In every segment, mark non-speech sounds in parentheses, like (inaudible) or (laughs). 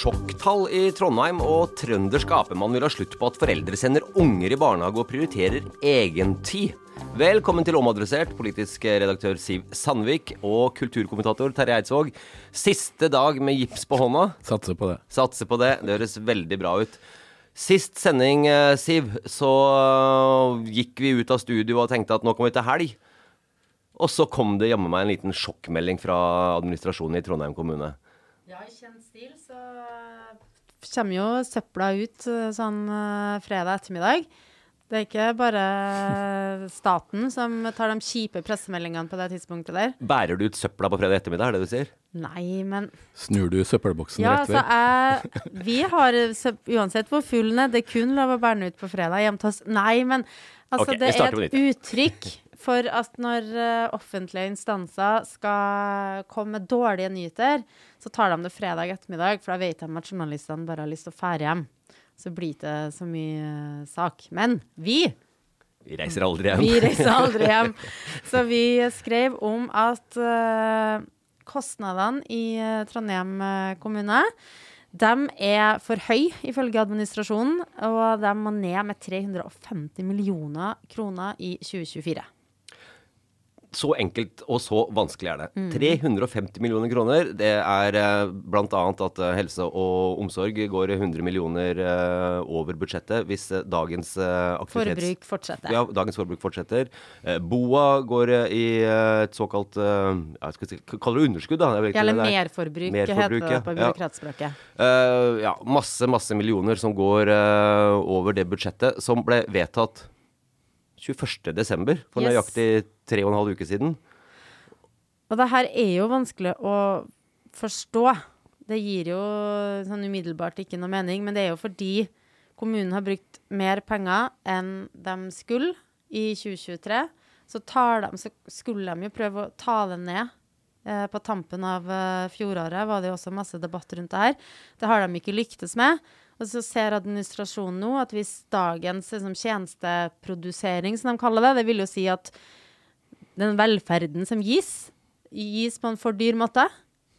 Sjokktall i Trondheim, og trøndersk Apemann vil ha slutt på at foreldre sender unger i barnehage og prioriterer egentid. Velkommen til Omadressert, politisk redaktør Siv Sandvik og kulturkommentator Terje Eidsvåg. Siste dag med gips på hånda. Satser på det. Satser på det. Det høres veldig bra ut. Sist sending, eh, Siv, så eh, gikk vi ut av studio og tenkte at nå kommer vi til helg. Og så kom det jammen meg en liten sjokkmelding fra administrasjonen i Trondheim kommune. Ja, i kjent stil kommer jo søpla ut eh, sånn eh, fredag ettermiddag. Det er ikke bare (laughs) staten som tar de kjipe pressemeldingene på det tidspunktet der. Bærer du ut søpla på fredag ettermiddag, er det du sier? Nei, men Snur du søppelboksen Ja, rett altså vei? jeg Vi har Uansett hvor full den er, det er kun lov å bære den ut på fredag hjemme til oss. Nei, men altså, okay, det er et uttrykk for at når eh, offentlige instanser skal komme med dårlige nyheter, så tar de det fredag ettermiddag, for da vet de at journalistene bare har lyst til å fære hjem. Så blir det ikke så mye eh, sak. Men vi Vi reiser aldri hjem. vi reiser aldri hjem. Så vi skrev om at eh, kostnadene i Trondheim kommune de er for høye, ifølge administrasjonen, og de må ned med 350 millioner kroner i 2024. Så enkelt og så vanskelig er det. Mm. 350 millioner kroner. Det er eh, bl.a. at eh, helse og omsorg går 100 millioner eh, over budsjettet hvis dagens aktivitets... Forbruk fortsetter. Ja, dagens forbruk fortsetter. Boa går i et såkalt Jeg ja, skal si, Kaller det underskudd, da? Det er Eller er. merforbruk, heter det ja. på Ja. byråkratspråket. Eh, ja, masse, masse millioner som går over det budsjettet som ble vedtatt 21. desember, for Yes. nøyaktig tre og en halv uke siden. Og det her er jo vanskelig å forstå. Det gir jo sånn umiddelbart ikke noe mening, men det er jo fordi kommunen har brukt mer penger enn de skulle i 2023. Så, tar de, så skulle de jo prøve å ta det ned. Eh, på tampen av eh, fjoråret var det jo også masse debatt rundt det her. Det har de ikke lyktes med. Og så ser administrasjonen nå at hvis dagens liksom, tjenesteprodusering, som de kaller det, det vil jo si at den velferden som gis, gis på en for dyr måte.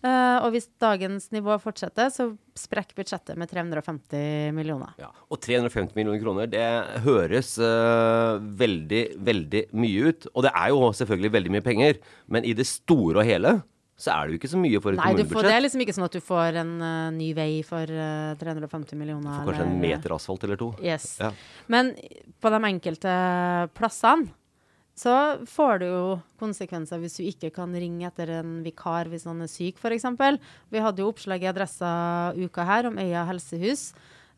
Uh, og hvis dagens nivå fortsetter, så sprekker budsjettet med 350 millioner. Ja, og 350 millioner kroner, det høres uh, veldig, veldig mye ut. Og det er jo selvfølgelig veldig mye penger, men i det store og hele så er det jo ikke så mye for et Nei, kommunebudsjett. får, det er liksom ikke sånn at du får en uh, ny vei for uh, 350 millioner. For kanskje en meter asfalt eller to. Yes. Ja. Men på de enkelte plassene så får det jo konsekvenser hvis du ikke kan ringe etter en vikar hvis noen er syk, f.eks. Vi hadde jo oppslag i Adressa uka her om Øya helsehus,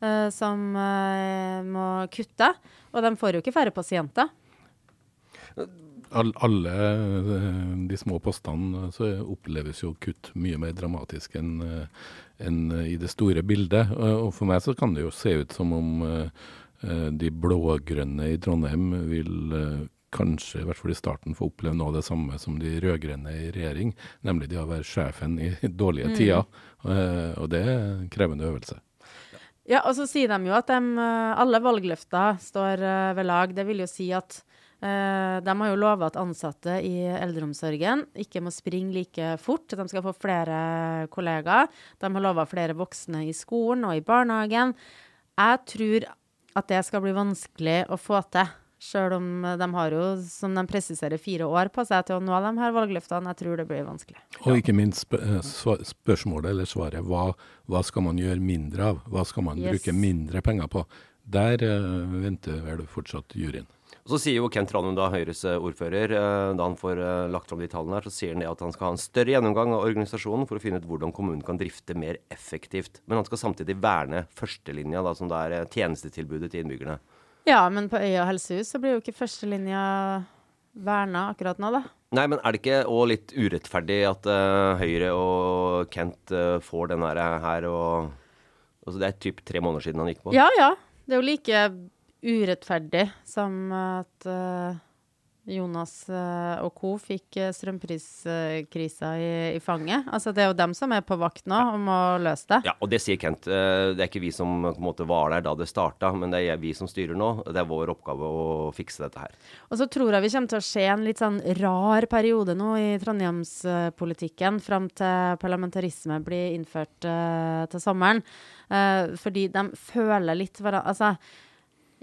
uh, som eh, må kutte. Og de får jo ikke færre pasienter. All, alle eh, de små postene så oppleves jo kutt mye mer dramatisk enn en i det store bildet. Og for meg så kan det jo se ut som om de blå-grønne i Trondheim vil kanskje, i hvert fall i starten, få oppleve noe av det samme som de rød-grønne i regjering, nemlig de å være sjefen i (laughs) dårlige mm. tider. Og det er en krevende øvelse. Ja, og så sier de jo at de, alle valgløfter står ved lag. Det vil jo si at Uh, de har jo lova at ansatte i eldreomsorgen ikke må springe like fort. De skal få flere kollegaer. De har lova flere voksne i skolen og i barnehagen. Jeg tror at det skal bli vanskelig å få til. Sjøl om de har jo, som de presiserer, fire år på seg til å nå de her valgløftene. Jeg tror det blir vanskelig. Og ikke minst sp eh, spørsmålet eller svaret hva, hva, skal man gjøre mindre av? Hva skal man yes. bruke mindre penger på? Der uh, venter vel fortsatt juryen. Og Så sier jo Kent Ranum, da Høyres eh, ordfører, eh, da han får eh, lagt fram de tallene her, så sier han det at han skal ha en større gjennomgang av organisasjonen for å finne ut hvordan kommunen kan drifte mer effektivt. Men han skal samtidig verne førstelinja, da, som det er tjenestetilbudet til innbyggerne. Ja, men på Øya helsehus så blir jo ikke førstelinja verna akkurat nå, da. Nei, men er det ikke òg litt urettferdig at uh, Høyre og Kent uh, får den her og altså Det er typ tre måneder siden han gikk på? Ja, ja. Det er jo like urettferdig som at uh, Jonas uh, og co. fikk uh, strømpriskrisa i, i, fanget. Altså, det er jo dem som er på vakt nå om å løse det. Ja, og det sier Kent. det er ikke vi som måte var der da det starta, men det er vi som styrer nå. Det er vår oppgave å fikse dette her. Og så tror jeg vi kommer til å se en litt sånn rar periode nå i trondheimspolitikken fram til parlamentarisme blir innført til sommeren. fordi de føler litt hverandre Altså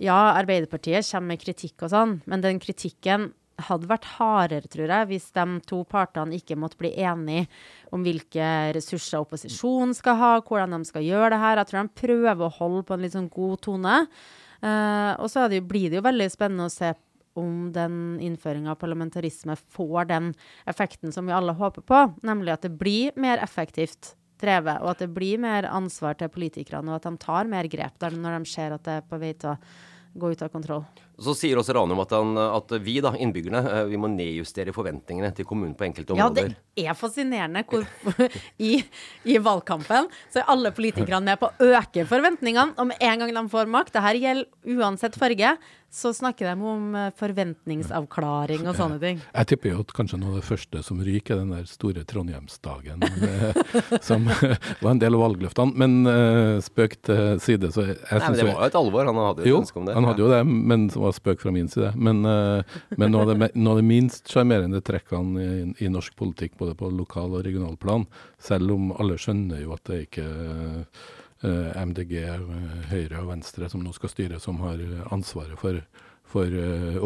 ja, Arbeiderpartiet kommer med kritikk og sånn, men den kritikken hadde vært hardere, tror jeg, hvis de to partene ikke måtte bli enige om hvilke ressurser opposisjonen skal ha, hvordan de skal gjøre det her. Jeg tror de prøver å holde på en litt sånn god tone. Uh, og så det, blir det jo veldig spennende å se om den innføringa av parlamentarisme får den effekten som vi alle håper på, nemlig at det blir mer effektivt drevet, og at det blir mer ansvar til politikerne, og at de tar mer grep der når de ser at det er på vei til å gå ut av kontroll. Så sier også Ranum at, han, at, vi, da, innbyggerne, eh, vi må nedjustere forventningene til kommunen på enkelte områder. Ja, det er fascinerende hvor (laughs) i, i, valgkampen så er alle politikerne med på å øke forventningene. Og med en gang de får makt, det her gjelder uansett farge, så snakker de om eh, forventningsavklaring og sånne ting. Jeg tipper jo at kanskje noe av det første som ryker, er den der store Trondheimsdagen, eh, som (laughs) var en del av valgløftene. Men uh, spøk til side, så jeg, Nei, men Det var jo et alvor, han hadde jo et ønske om det. Han hadde jo det, men det var spøk fra min side. Men, uh, men noe, av det, noe, av det, minst sjarmerende trekkene i, i, norsk politikk, både på lokal og regional plan, selv om alle skjønner jo at det ikke uh, MDG, eh, Høyre og Venstre som nå skal styre, som har ansvaret for, for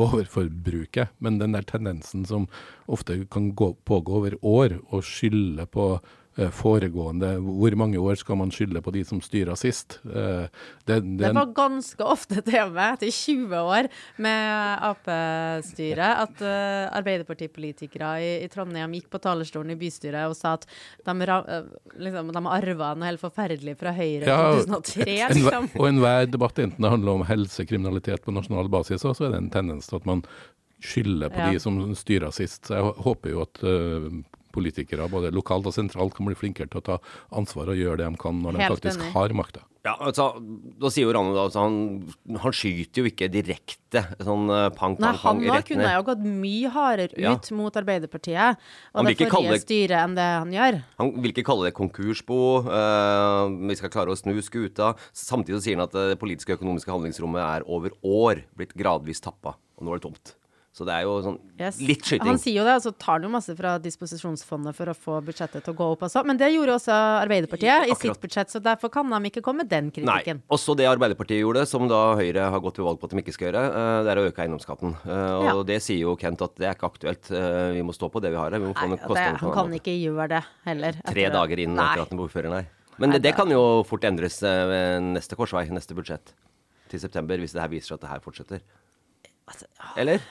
overforbruket. Men den der tendensen som ofte kan gå, pågå over år, å skylde på Eh, foregående Hvor mange år skal man skylde på de som styra sist? Eh, det, det, det, var ganske ofte (laughs) tema etter 20 år med Ap-styret at uh, Arbeiderpartipolitikere i, i, Trondheim gikk på talerstolen i bystyret og sa at de, liksom, de arva noe helt forferdelig fra Høyre i ja, 2003. (laughs) Liksom. og enhver debatt, enten det handler om helsekriminalitet på nasjonal basis, så er det en tendens til at man skylder på ja. de som styra sist. Så jeg håper jo at uh, politikere, både lokalt og sentralt, kan bli flinkere til å ta ansvar og gjøre det de kan når de Helt faktisk denne. har makta. Ja, altså, Da sier jo Ranne altså, han, han, skyter jo ikke direkte sånn uh, pang, pang, pang Nei, Han kunne jo gått mye hardere ut ja. mot Arbeiderpartiet og det forrige styret enn det han gjør. Han vil ikke kalle det konkursbo. Uh, vi skal klare å snu skuta. Samtidig sier han at det politiske og økonomiske handlingsrommet er over år blitt gradvis tappa, og nå er det tomt. Så det er jo sånn yes. litt skyting. Han sier jo det, og så tar han jo masse fra disposisjonsfondet for å få budsjettet til å gå opp også. Men det gjorde også Arbeiderpartiet i, i sitt budsjett, så derfor kan de ikke komme med den kritikken. Nei. Også det Arbeiderpartiet gjorde, som da Høyre har gått til valg på at de ikke skal gjøre, eh, det er å øke eiendomsskatten. Eh, og ja. det sier jo Kent at det er ikke aktuelt. Eh, vi må stå på det vi har her. Nei, det, han kan ikke gjøre det heller. Tre dager inn etter at den ordføreren er. Men det, det, kan jo fort endres neste korsvei, neste budsjett til september, hvis det her viser seg at det her fortsetter. Altså, Eller?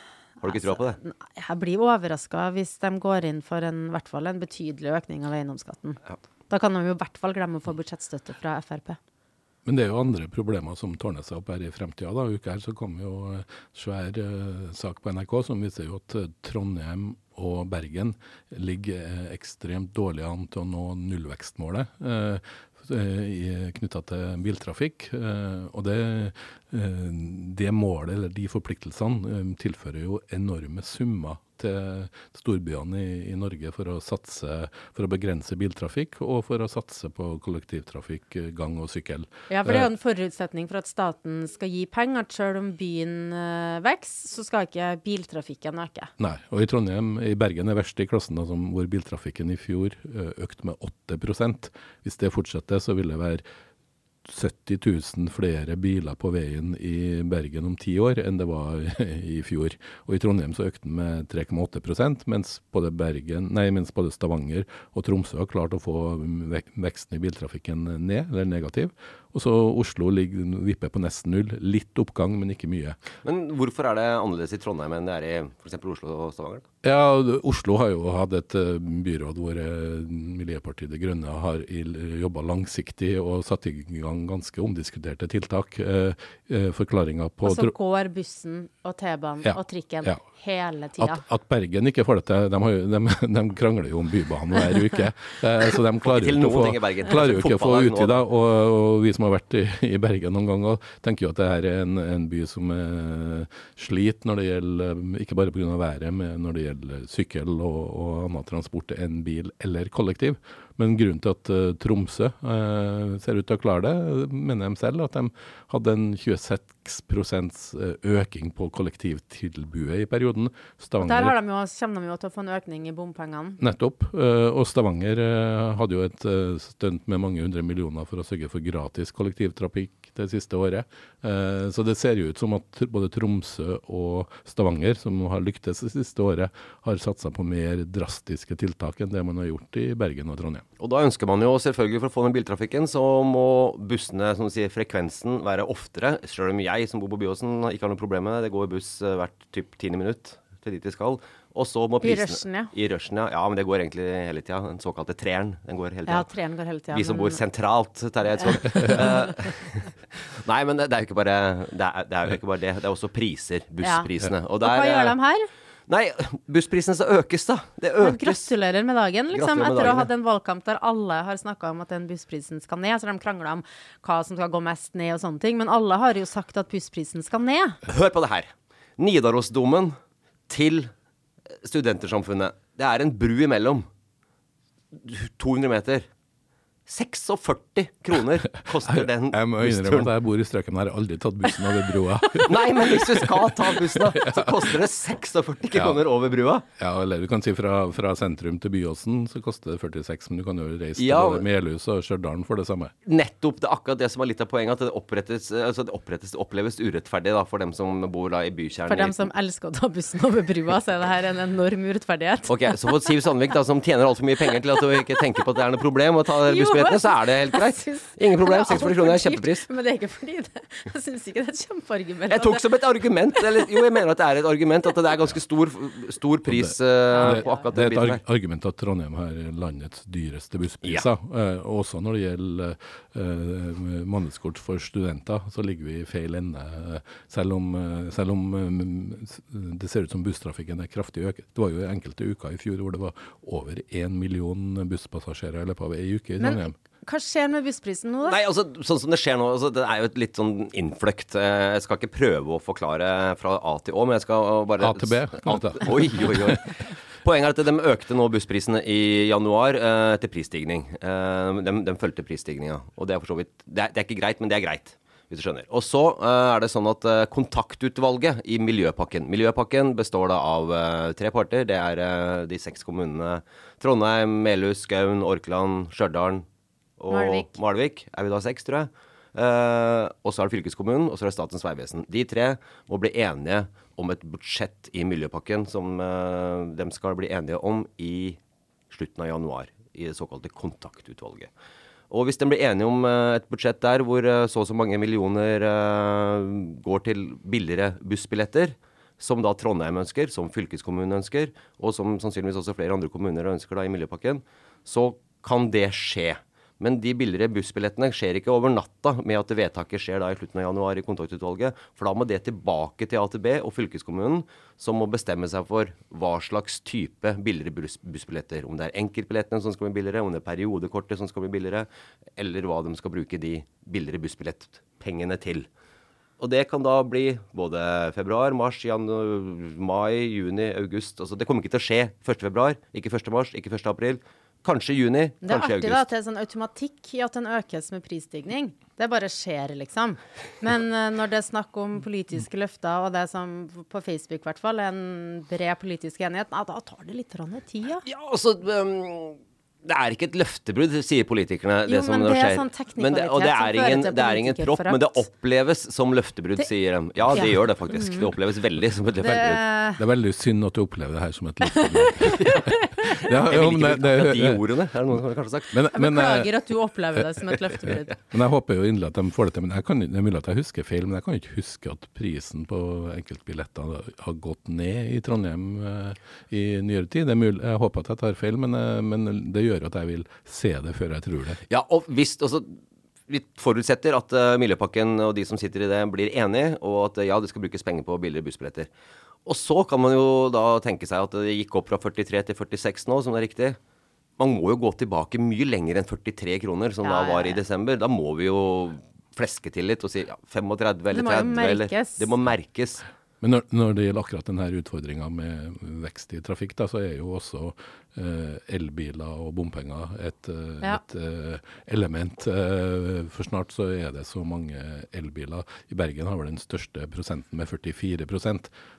Har du ikke altså, på det? Altså, jeg blir overraska hvis de går inn for en, hvert fall en betydelig økning av eiendomsskatten. Ja. Da kan de jo i hvert fall glemme å få budsjettstøtte fra Frp. Men det er jo andre problemer som tårner seg opp her i fremtida. Uka her så kom jo en svær uh, sak på NRK som viser jo at Trondheim og Bergen ligger uh, ekstremt dårlig an til å nå nullvekstmålet. Uh, knytta til biltrafikk. Og det, det, målet, eller de forpliktelsene, tilfører jo enorme summer til storbyene i, i, Norge for å satse for å begrense biltrafikk og for å satse på kollektivtrafikk, gang og sykkel. Ja, for det er jo en forutsetning for at staten skal gi penger. At selv om byen vokser, så skal ikke biltrafikken øke. Nei, og i Trondheim, i Bergen er verst i klassen, altså, hvor biltrafikken i fjor økte med 8% Hvis det fortsetter, så vil det være 70 000 flere biler på veien i Bergen om ti år enn det var (laughs) i fjor. Og I Trondheim så økte den med 3,8% mens både, Bergen, nei, mens både Stavanger og Tromsø har klart å få veksten i biltrafikken ned, eller negativ. Og så Oslo ligger, vipper på nesten null. Litt oppgang, men ikke mye. Men hvorfor er det annerledes i Trondheim enn det er i f.eks. Oslo og Stavanger? Ja, Oslo har jo hatt et uh, byråd hvor uh, Miljøpartiet De Grønne har jobba langsiktig og satt i gang ganske omdiskuterte tiltak. Uh, Forklaringa på Og så går bussen og T-banen ja, og trikken ja. Hele tida. At, at, Bergen ikke får det til de, de, de, krangler jo om Bybanen hver uke. så de klarer jo ikke å få, klarer jo ikke å få utvida. Og, og vi som har vært i, i Bergen noen ganger, tenker jo at det her er en, en by som er sliter når det gjelder, ikke bare pga. været, men når det gjelder sykkel og, og annen transport enn bil eller kollektiv. Men grunnen til at uh, Tromsø uh, ser ut til å klare det, mener de selv, at de hadde en 26 økning øking på kollektivtilbudet i perioden. Stavanger, Der de jo, kommer de jo til å få en økning i bompengene. Nettopp. Og Stavanger hadde jo et stunt med mange hundre millioner for å sørge for gratis kollektivtrafikk det siste året. så det ser jo ut som at både Tromsø og Stavanger, som har lyktes det siste året, har satsa på mer drastiske tiltak enn det man har gjort i Bergen og Trondheim. Og da ønsker man jo selvfølgelig, for å få den biltrafikken, så må bussene, som du sier, frekvensen være oftere. Selv om jeg som bor på Byåsen ikke har noe problem med det. Det går buss eh, hvert typ tiende minutt til dit de skal. Og så må prisene I rushen, ja. I rushen, ja. ja. men det går egentlig hele tida. Den såkalte treeren. Den går hele tida. Ja, treeren går hele tida. Vi som men... bor sentralt, Terje Eidsvåg. (laughs) Eh, (laughs) nei, men det er jo ikke bare det. Er, det er jo ikke bare det. Det er også priser. Bussprisene. Ja. Og, der, og hva gjør de her? Nei, bussprisene så økes, da. Det økes. gratulerer med dagen, liksom. Med Etter å ha hatt en valgkamp der alle har snakka om at den bussprisen skal ned. Så de krangla om hva som skal gå mest ned og sånne ting. Men alle har jo sagt at bussprisen skal ned. Hør på det her. Nidarosdomen til Studentersamfunnet. Det er en bru imellom. 200 meter. 46 kroner koster den Jeg må innrømme at jeg bor i strøken jeg har aldri tatt bussen over brua. (laughs) Nei, men hvis du skal ta bussen, da, (laughs) så koster det 46 kroner ja. over brua. Ja, eller du kan si fra, fra sentrum til Byåsen så koster det 46, men du kan jo reise ja, til Melhus og Stjørdal for det samme. Nettopp. Det er akkurat det som er litt av poenget, at det opprettes, altså det opprettes, oppleves urettferdig da, for dem som bor da i bykjernen. For dem som elsker å ta bussen over brua, så er det her en enorm urettferdighet. Ok, Så for Siv Sandvik, da, som tjener altfor mye penger til at hun ikke tenker på at det er noe problem å ta bussbilletten, så er det helt (laughs) greit. Ingen problem. 46 kroner er kjempepris. Men det er ikke fordi det Jeg syns ikke det er et kjempeargument. Jeg tok som et argument. Eller, jo, jeg mener at det er et argument at det er ganske stor, stor pris uh, på akkurat den biten Det er et argument at Trondheim har landets dyreste busspriser. Ja. Uh, også når det gjelder uh, månedskort for studenter, så ligger vi i feil ende. Selv om, selv om det ser ut som busstrafikken er kraftig økt. Det var jo enkelte uker i fjor hvor det var over én million busspassasjerer i løpet av ei uke i Trondheim. Hva skjer med bussprisen nå, da? Nei, altså, sånn som Det skjer nå, altså, det er jo et litt sånn innfløkt. Eh, jeg skal ikke prøve å forklare fra A til Å, men jeg skal bare A til B? A, (laughs) oi, oi, oi. Poenget er at de økte nå bussprisene i januar eh, til prisstigning. Eh, de, de fulgte prisstigninga. Og det er for så vidt det er, det er, ikke greit, men det er greit. Hvis du skjønner. Og så eh, er det sånn at eh, kontaktutvalget i Miljøpakken Miljøpakken består da av eh, tre parter. Det er de seks kommunene Trondheim, Melhus, Skaun, Orkland, Stjørdal og Malvik. Er vi da seks, tror jeg. Uh, og så er det fylkeskommunen, og så er det Statens vegvesen. De tre må bli enige om et budsjett i Miljøpakken som uh, de skal bli enige om i slutten av januar. I det såkalte kontaktutvalget. Og hvis de blir enige om uh, et budsjett der hvor så og så mange millioner går til billigere bussbilletter, som da Trondheim ønsker, som fylkeskommunen ønsker, og som sannsynligvis også flere andre kommuner ønsker da i Miljøpakken, så kan det skje. Men de billigere bussbillettene skjer ikke over natta med at vedtaket skjer da i slutten av januar i kontaktutvalget. For da må det tilbake til AtB og fylkeskommunen, som må bestemme seg for hva slags type billigere buss bussbilletter. Om det er enkeltbillettene som skal bli billigere, om det er periodekortet som skal bli billigere, eller hva de skal bruke de billigere bussbillettpengene til. Og det kan da bli både februar, mars, mai, juni, august. Altså det kommer ikke til å skje 1. februar, ikke 1. ikke 1. april. Kanskje august. Det er kanskje artig da, at det er sånn automatikk i at den økes med prisstigning. Det bare skjer, liksom. Men uh, når det er snakk om politiske løfter, og det som på Facebook i hvert fall er en bred politisk enighet, ja, da tar det litt tid, ja. Ja, altså um, Det er ikke et løftebrudd, sier politikerne. Jo, det som men det er sånn Men det, og det er ingen, det er ingen propp, men det oppleves som løftebrudd, Det- sier de. Ja, det Ja. gjør det faktisk. Det oppleves veldig som et Det, løftebrudd. Det er veldig synd at du opplever det her som et løftebrudd. (laughs) (laughs) ja, Jeg jo, vil men ikke bruke de ordene, er det noen som har kanskje sagt. men, jeg men, eh, beklager at du opplever det som et løftebrudd. (laughs) Men jeg håper jo inderlig at de får det til. Men jeg kan, det er mulig at jeg husker feil, men jeg kan ikke huske at prisen på enkeltbilletter har gått ned i Trondheim eh, i nyere tid. Det er mulig, jeg håper at jeg tar feil, men, eh, men det gjør at jeg vil se det før jeg tror det. Ja, og hvis altså, Vi forutsetter at uh, Miljøpakken og de som sitter i det, blir enige, og at uh, ja, det skal brukes penger på billigere bussbilletter. Og så kan man jo da tenke seg at det gikk opp fra 43 til 46 nå, som det er riktig. Man må jo gå tilbake mye lenger enn 43 kroner, som Ja, da var i desember. Da må vi jo fleske til litt og si ja, 35 eller Det må jo 30 eller merkes. Det må merkes. Men når, når det gjelder akkurat denne utfordringa med vekst i trafikk, da, så er jo også eh, elbiler og bompenger et, eh, Ja. et eh, element. Eh, for snart så er det så mange elbiler. I Bergen har vel den største prosenten med 44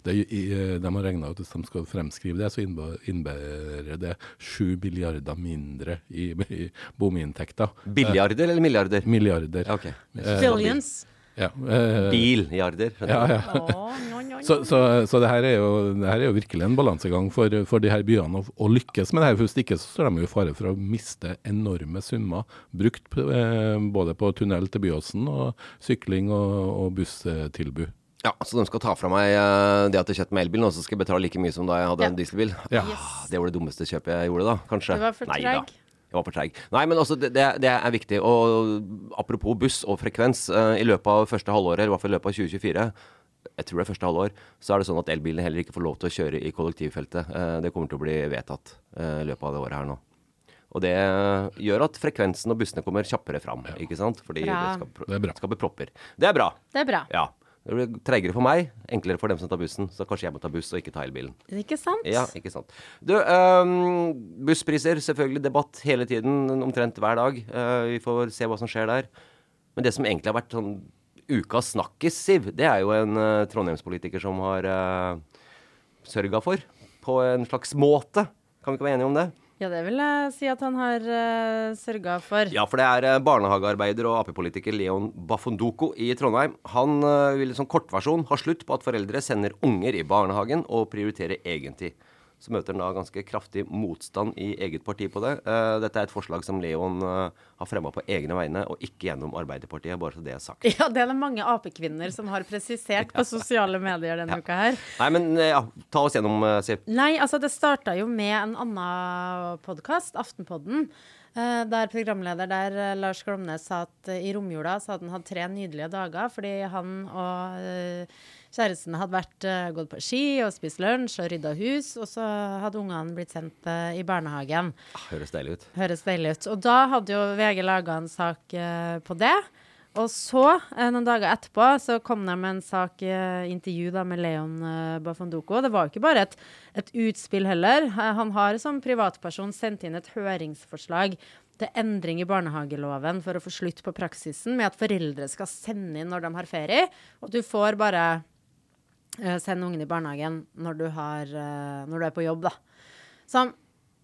det, i, eh, De har regna ut at hvis de skal fremskrive det, så innebærer det 7 milliarder mindre i, i bominntekter. Billiarder eller milliarder? Milliarder. Okay. Eh, Billions. Ja, eh, Billiarder. ja, ja. Åh, no, no, no. Så, så, så det, her er jo, det her er jo virkelig en balansegang for, for de her byene å, å lykkes med det her. Hvis ikke så står de jo i fare for å miste enorme summer brukt på, eh, både på tunnel til Byåsen og sykling og, og busstilbud. Ja, Så de skal ta fra meg eh, det at jeg kjøpte meg elbil, nå, så skal jeg betale like mye som da jeg hadde Ja. en dieselbil? Ja. Det var det dummeste kjøpet jeg gjorde da, kanskje. Du var for Nei treg. Jeg var for treig. Nei, men altså, det, det, er viktig. Og apropos buss og frekvens. eh, I løpet av første halvåret, i hvert fall i løpet av 2024, jeg tror det er første halvår, så er det sånn at elbilene heller ikke får lov til å kjøre i kollektivfeltet. Eh, Det kommer til å bli vedtatt eh, i løpet av det året her nå. Og det gjør at frekvensen og bussene kommer kjappere fram, ikke sant? Fordi Bra. det skal, pro- Det er bra. skal bli propper. Det er bra. Det er bra. Ja. Det blir treigere for meg, enklere for dem som tar bussen. Så kanskje jeg må ta buss og ikke ta elbilen. Ikke sant? Ja, ikke sant. Du, ehm, busspriser, selvfølgelig debatt hele tiden, omtrent hver dag. Uh, vi får se hva som skjer der. Men det som egentlig har vært sånn ukas snakkis, Siv, det er jo en uh, trondheimspolitiker som har uh, sørga for, på en slags måte. Kan vi ikke være enige om det? Ja, det vil jeg si at han har uh, sørga for. Ja, for det er eh, barnehagearbeider og Ap-politiker Leon Bafondoko i Trondheim. Han uh, vil som kortversjon ha slutt på at foreldre sender unger i barnehagen og prioriterer egentid. Så møter han da ganske kraftig motstand i eget parti på det. Eh, dette er et forslag som Leon eh, har fremma på egne vegne, og ikke gjennom Arbeiderpartiet, bare så det er sagt. (laughs) Ja, det er det mange Ap-kvinner som har presisert på sosiale medier denne uka her. Nei, men eh, ja, ta oss gjennom, Siv. Nei, altså det starta jo med en annen podkast, Aftenpodden. Eh, der programleder der eh, Lars Glomnes sa at eh, i romjula så hadde han hatt tre nydelige dager fordi han og kjæresten hadde vært, gått på ski og spist lunsj og rydda hus, og så hadde ungene blitt sendt i barnehagen. Ah, høres deilig ut. Høres deilig ut. Og da hadde jo VG laga en sak på det. Og så, eh, noen dager etterpå, så kom de med en sak, eh, intervju da, med Leon eh, Bafondoko. Det var jo ikke bare et, et utspill heller. Han har som privatperson sendt inn et høringsforslag til endring i barnehageloven for å få slutt på praksisen med at foreldre skal sende inn når de har ferie, og du får bare sende ungen i barnehagen når du, har, når du er på jobb, da. Som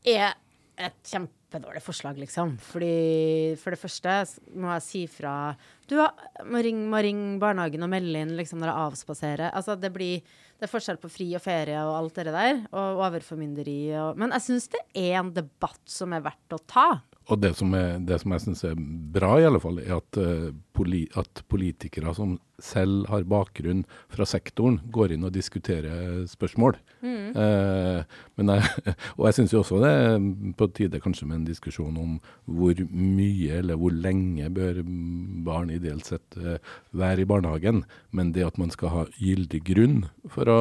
er et kjempedårlig forslag, liksom. Fordi for det første må jeg si fra Du må ringe, må barnehagen og melde inn liksom, når jeg avspaserer. Altså, det blir det er forskjell på fri og ferie og alt det der. Og overformynderi og Men jeg syns det er en debatt som er verdt å ta. Og det som, er, det som jeg syns er bra, i alle fall, er at eh, poli at politikere som selv har bakgrunn fra sektoren, går inn og diskuterer spørsmål. Eh, men jeg, (laughs) og jeg syns jo også det er på tide kanskje med en diskusjon om hvor mye eller hvor lenge bør barn ideelt sett eh, være i barnehagen. Men det at man skal ha gyldig grunn for å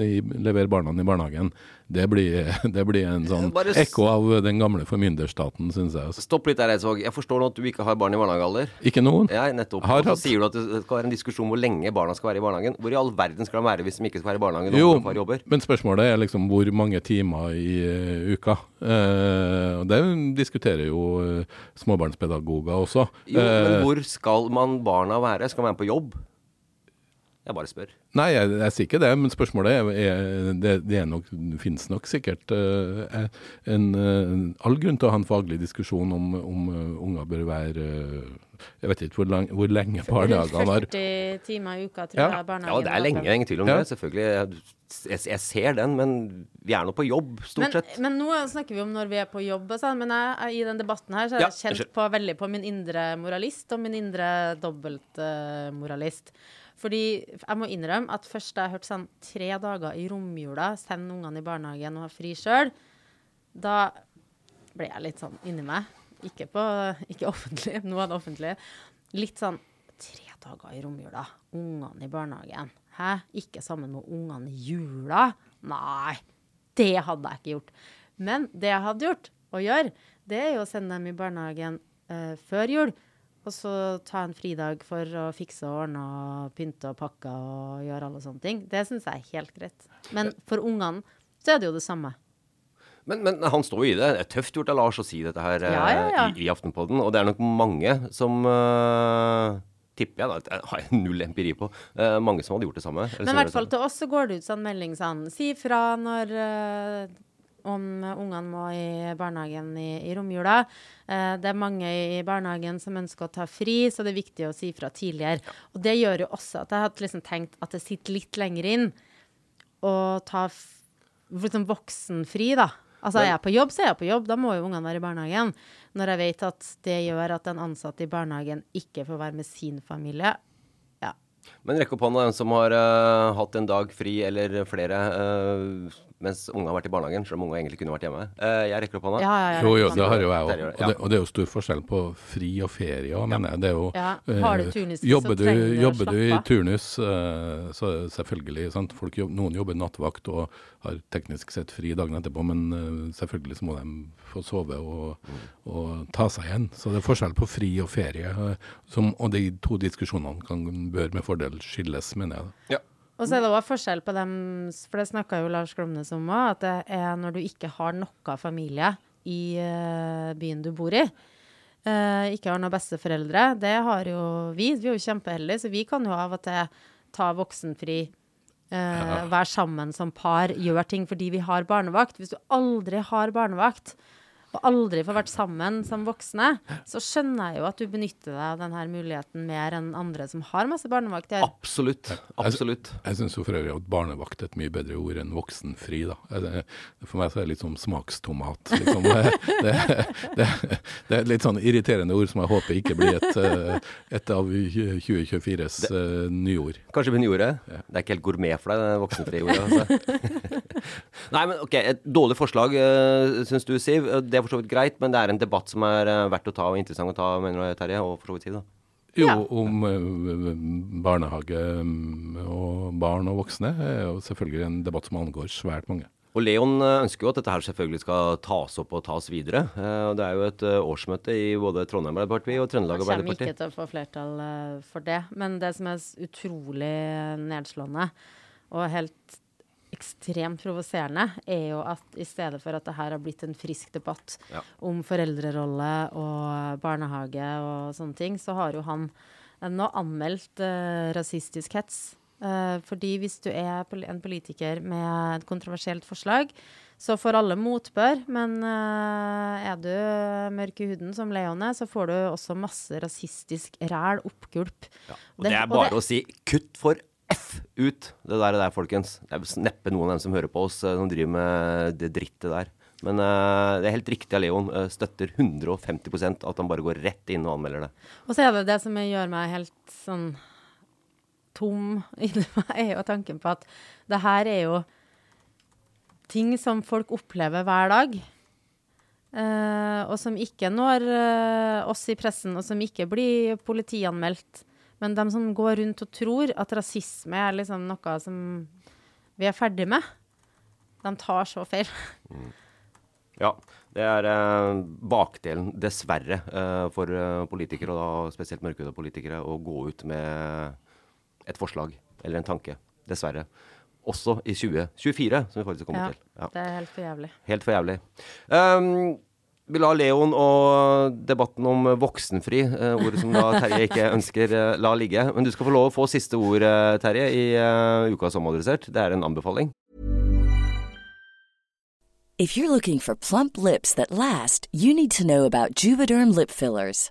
i, levere barna i barnehagen, det blir, (laughs) det blir en sånn Bare ekko av den gamle formynderstaten, syns jeg. altså. Stopp litt der, Eidsvåg. Jeg forstår nå at du ikke har barn i barnehagealder. Ikke noen. Ja, nettopp. Har Og så sier du at det skal være en diskusjon hvor lenge barna skal være i barnehagen. Hvor i all verden skal de være hvis de ikke skal være i barnehagen Jo, far jobber? men spørsmålet er liksom hvor mange timer i uh, uka. Uh, det diskuterer jo uh, småbarnspedagoger også. Jo, men hvor skal man barna være? Skal man være på jobb? Jeg bare spør. Nei, jeg, jeg sier ikke det, men spørsmålet er, er det, det er nok, finnes nok sikkert eh, en, eh, all grunn til å ha en faglig diskusjon om, om eh, unger bør være eh, Jeg vet ikke hvor, lang, hvor lenge barnehagene har 40 timer i uka, tror Ja. jeg Ja, det er lenge, ingen tvil om Ja. det. Selvfølgelig. Jeg, jeg ser den, men vi er nå på jobb, stort Men, sett. men nå snakker vi om når vi er på jobb, sånn, men jeg, jeg, i den debatten her så har Ja, jeg kjent på, veldig på min indre moralist og min indre dobbeltmoralist. Fordi jeg må innrømme at først da jeg hørte sånn tre dager i romjula, send ungene i barnehagen og ha fri sjøl, da ble jeg litt sånn inni meg. Ikke, på, ikke offentlig, (laughs) nå er det offentlig. Litt sånn tre dager i romjula, ungene i barnehagen. Hæ? Ikke sammen med ungene i jula? Nei, det hadde jeg ikke gjort. Men det jeg hadde gjort, og gjør, det er jo å sende dem i barnehagen eh, før jul. Og så ta en fridag for å fikse og ordne og pynte og pakke og gjøre alle sånne ting. Det syns jeg er helt greit. Men for ungene så er det jo det samme. Men, men han står jo i det. Det er tøft gjort av Lars å si dette her eh, Ja, ja, ja. I, i Aftenpodden. Og det er nok mange som uh, Tipper jeg, da. Det har jeg null empiri på. Uh, mange som hadde gjort det samme. Men i hvert fall til oss så går det ut sånn melding sånn Si fra når eh, om ungene må i barnehagen i, i romjula. Eh, det er mange i barnehagen som ønsker å ta fri, så det er viktig å si fra tidligere. Og det gjør jo også at jeg hadde liksom tenkt at det sitter litt lenger inn å ta liksom voksenfri, da. Altså er jeg på jobb, så er jeg på jobb. Da må jo ungene være i barnehagen. Når jeg vet at det gjør at en ansatt i barnehagen ikke får være med sin familie. Men rekk opp hånda den som har uh, hatt en dag fri eller flere uh, mens unge har vært i barnehagen, selv om unge egentlig kunne vært hjemme. Uh, jeg rekker opp hånda. Ja, ja, ja. Jo, jo, det har jo jeg òg. Og, og det er jo stor forskjell på fri og ferie òg, mener jeg. Det er jo uh, så jobber du, jobber du i turnus, uh, så selvfølgelig sant? Folk Noen jobber nattevakt og har teknisk sett fri dagen etterpå, men selvfølgelig så må de få sove og, og ta seg igjen. Så det er forskjell på fri og ferie. Som, og de to diskusjonene kan, bør med fordel skilles, mener jeg. da. Ja. Og så er det også forskjell på dem, for det snakka jo Lars Glomnes om òg, at det er når du ikke har noe familie i eh, byen du bor i. eh, ikke har noen besteforeldre. Det har jo vi. Vi er jo kjempeheldige, så vi kan jo av og til ta voksenfri. Ja. Være sammen som par, gjøre ting fordi vi har barnevakt. Hvis du aldri har barnevakt, og aldri får vært sammen som voksne, så skjønner jeg jo at du benytter deg av denne muligheten mer enn andre som har masse barnevakt. Absolutt. Absolutt. Jeg syns for øvrig at barnevakt er et mye bedre ord enn voksenfri. da. Jeg- For meg så er det litt som smakstomat. Liksom. (laughs) Det, det, det, det er litt sånn irriterende ord som jeg håper ikke blir et, eh, et av 2024s eh, nyord. Kanskje blir nyordet? Ja. Det er ikke helt gourmet for deg, det voksenfriordet. Altså. (laughs) Nei, men ok, et dårlig forslag, uh, syns du, Siv. Det er for så vidt greit, men det er en debatt som er eh, verdt å ta og interessant å ta, mener du, Terje, og for så vidt tid. da. Jo, Ja. om eh, barnehage mm, og barn og voksne er jo selvfølgelig en debatt som angår svært mange. Og Leon eh, ønsker jo at dette her selvfølgelig skal tas opp og tas videre. Eh, og Det er jo et årsmøte i både Trondheim Arbeiderparti og Trøndelag Jeg kommer ikke til å få flertall for det. Men det som er utrolig nedslående og helt ekstremt provoserende, er jo at i stedet for at det her har blitt en frisk debatt Ja. om foreldrerolle og barnehage og sånne ting, så har jo han nå anmeldt uh, rasistisk hets. Uh, fordi hvis du er pol- en politiker med et kontroversielt forslag, så får alle motbør. Men uh, er du mørk i huden, som Leon er, så får du også masse rasistisk ræl, oppgulp. Og det er bare å si kutt for F ut det der, der folkens. Det er neppe noen av dem som hører på oss, eh, som driver med det drittet der. Men uh, det er helt riktig av Leon. Uh, støtter 150% at han bare går rett inn og anmelder det. Og så er det det som gjør meg helt sånn tom inni (laughs) meg, er jo tanken på at det her er jo ting som folk opplever hver dag. Uh, og som ikke når oss i pressen, og som ikke blir politianmeldt. Men de som går rundt og tror at rasisme er liksom noe som vi er ferdig med, de tar så feil. Mm. Ja. Det er eh, bakdelen, dessverre, eh, for eh, politikere, og da spesielt mørkhudede politikere, å gå ut med et forslag eller en tanke. Dessverre. Også i 2024, som vi faktisk kommer ja, til. Ja, det er helt for jævlig. Helt for jævlig. Um, vi lar Leon og debatten om voksenfri, eh, ordet som da Terje ikke ønsker, eh, la ligge. Men du skal få lov å få siste ord, eh, Terje, i uh, uka som adressert. Det er en anbefaling. If you're looking for plump lips that last, you need to know about Juvederm lip fillers.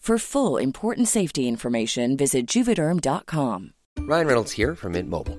For full important safety information, visit juvederm.com. Ryan Reynolds here from Mint Mobile.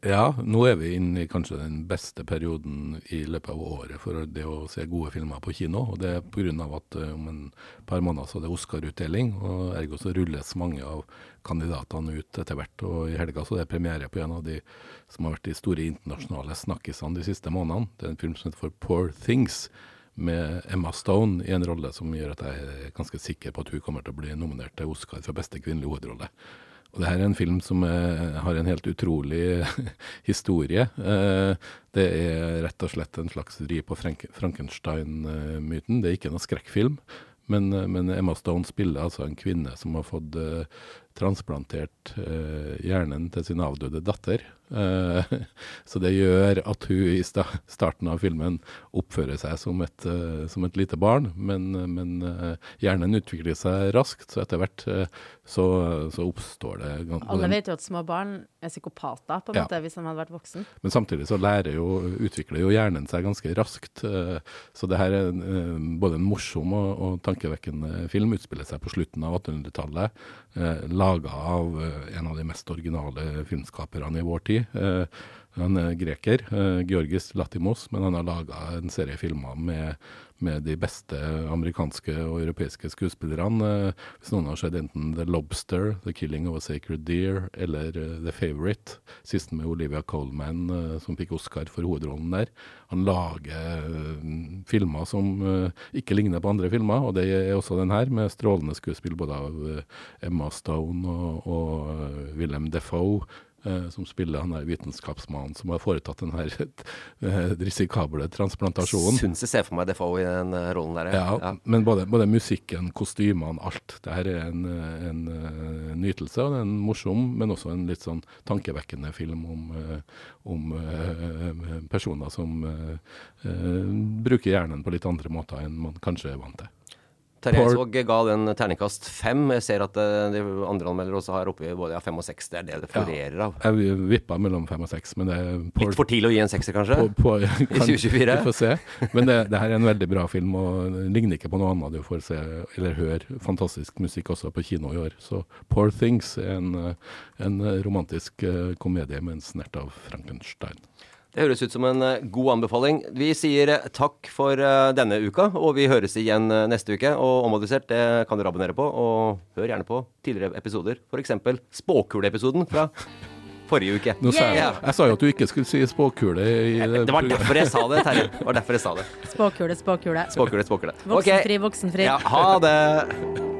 Ja, nå er vi inne i kanskje den beste perioden i løpet av året for det å se gode filmer på kino. og Det er pga. at uh, om en par måneder så er det Oscar-utdeling, og ergo så rulles mange av kandidatene ut etter hvert. Og i helga så er det premiere på en av de som har vært de store internasjonale snakkisene de siste månedene. Det er en film som heter For Poor Things, med Emma Stone i en rolle som gjør at jeg er ganske sikker på at hun kommer til å bli nominert til Oscar for beste kvinnelige hovedrolle. Og det her er en film som er, har en helt utrolig (laughs) historie. Eh, det er rett og slett en slags ri på Frank Frankenstein-myten. Det er ikke noe skrekkfilm. Men, men, Emma Stone spiller altså en kvinne som har fått uh, transplantert hjernen til sin avdøde datter. Uh, (laughs) så det gjør at hun i sta starten av filmen oppfører seg som et, som et lite barn. Men, men hjernen utvikler seg raskt, så etter hvert så, så, oppstår det Alle vet jo at små barn er psykopater, på en ja. måte, hvis de hadde vært voksen. Men samtidig så lærer jo, utvikler jo hjernen seg ganske raskt. Så det her er både en morsom og, og tankevekkende film. Utspiller seg på slutten av 1800-tallet. Eh, Laga av en av de mest originale filmskaperne i vår tid. Eh, han er greker, eh, Georgis Latimos, men han har laga en serie filmer med, med, de beste amerikanske og europeiske skuespillerne. Eh, hvis noen har sett enten The Lobster, The Killing of a Sacred Deer eller The Favourite, siste med Olivia Colman, som fikk Oscar for hovedrollen der. Han lager filmer som ikke ligner på andre filmer, og det er også den her, med strålende skuespill både av Emma Stone og, og Willem Defoe. Eh, som spiller han er vitenskapsmannen som har foretatt den her (laughs) eh, risikable transplantasjonen. Syns jeg ser for meg Defoe i den uh, rollen der. Ja, ja. men både, både, musikken, kostymene, alt. Det her er en, en uh, nytelse. og det er En morsom, men også en litt sånn tankevekkende film om, uh, om personer som bruker hjernen på litt andre måter enn man kanskje er vant til. Terje Eidsvåg ga den terningkast fem. Jeg ser at eh, de andre anmeldere også har oppi både ja, fem og seks. Det er det det florerer ja, av. Jeg vippa mellom fem og seks, men det er Litt for tidlig å gi en sekser, kanskje? På, på, (laughs) kan, I 2024? Vi får se. Men det, det, her er en veldig bra film, og ligner ikke på noe annet du får se eller høre fantastisk musikk også på kino i år. Så Poor Things er en, en romantisk eh, komedie med en snert av Frankenstein. Det høres ut som en eh, god anbefaling. Vi sier eh, takk for eh, denne uka, og vi høres igjen neste uke. Og Omodisert det kan dere abonnere på, og hør gjerne på tidligere episoder. F.eks. spåkuleepisoden fra forrige uke. Sa jeg, jeg, sa jo at du ikke skulle si spåkule i det. Det var derfor jeg sa det, Terje. (laughs) Det var derfor jeg sa det. Spåkule, spåkule. Spåkule, spåkule. Voksenfri, okay. voksenfri. Ja, ha det.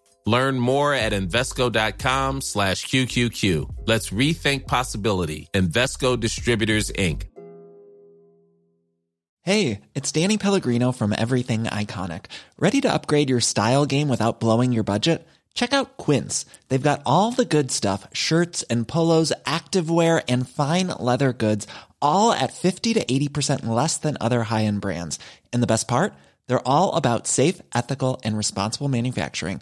Learn more at Invesco.com slash QQQ. Let's rethink possibility. Investco Distributors, Inc. Hey, it's Danny Pellegrino from Everything Iconic. Ready to upgrade your style game without blowing your budget? Check out Quince. They've got all the good stuff shirts and polos, activewear, and fine leather goods, all at 50 to 80% less than other high end brands. And the best part? They're all about safe, ethical, and responsible manufacturing.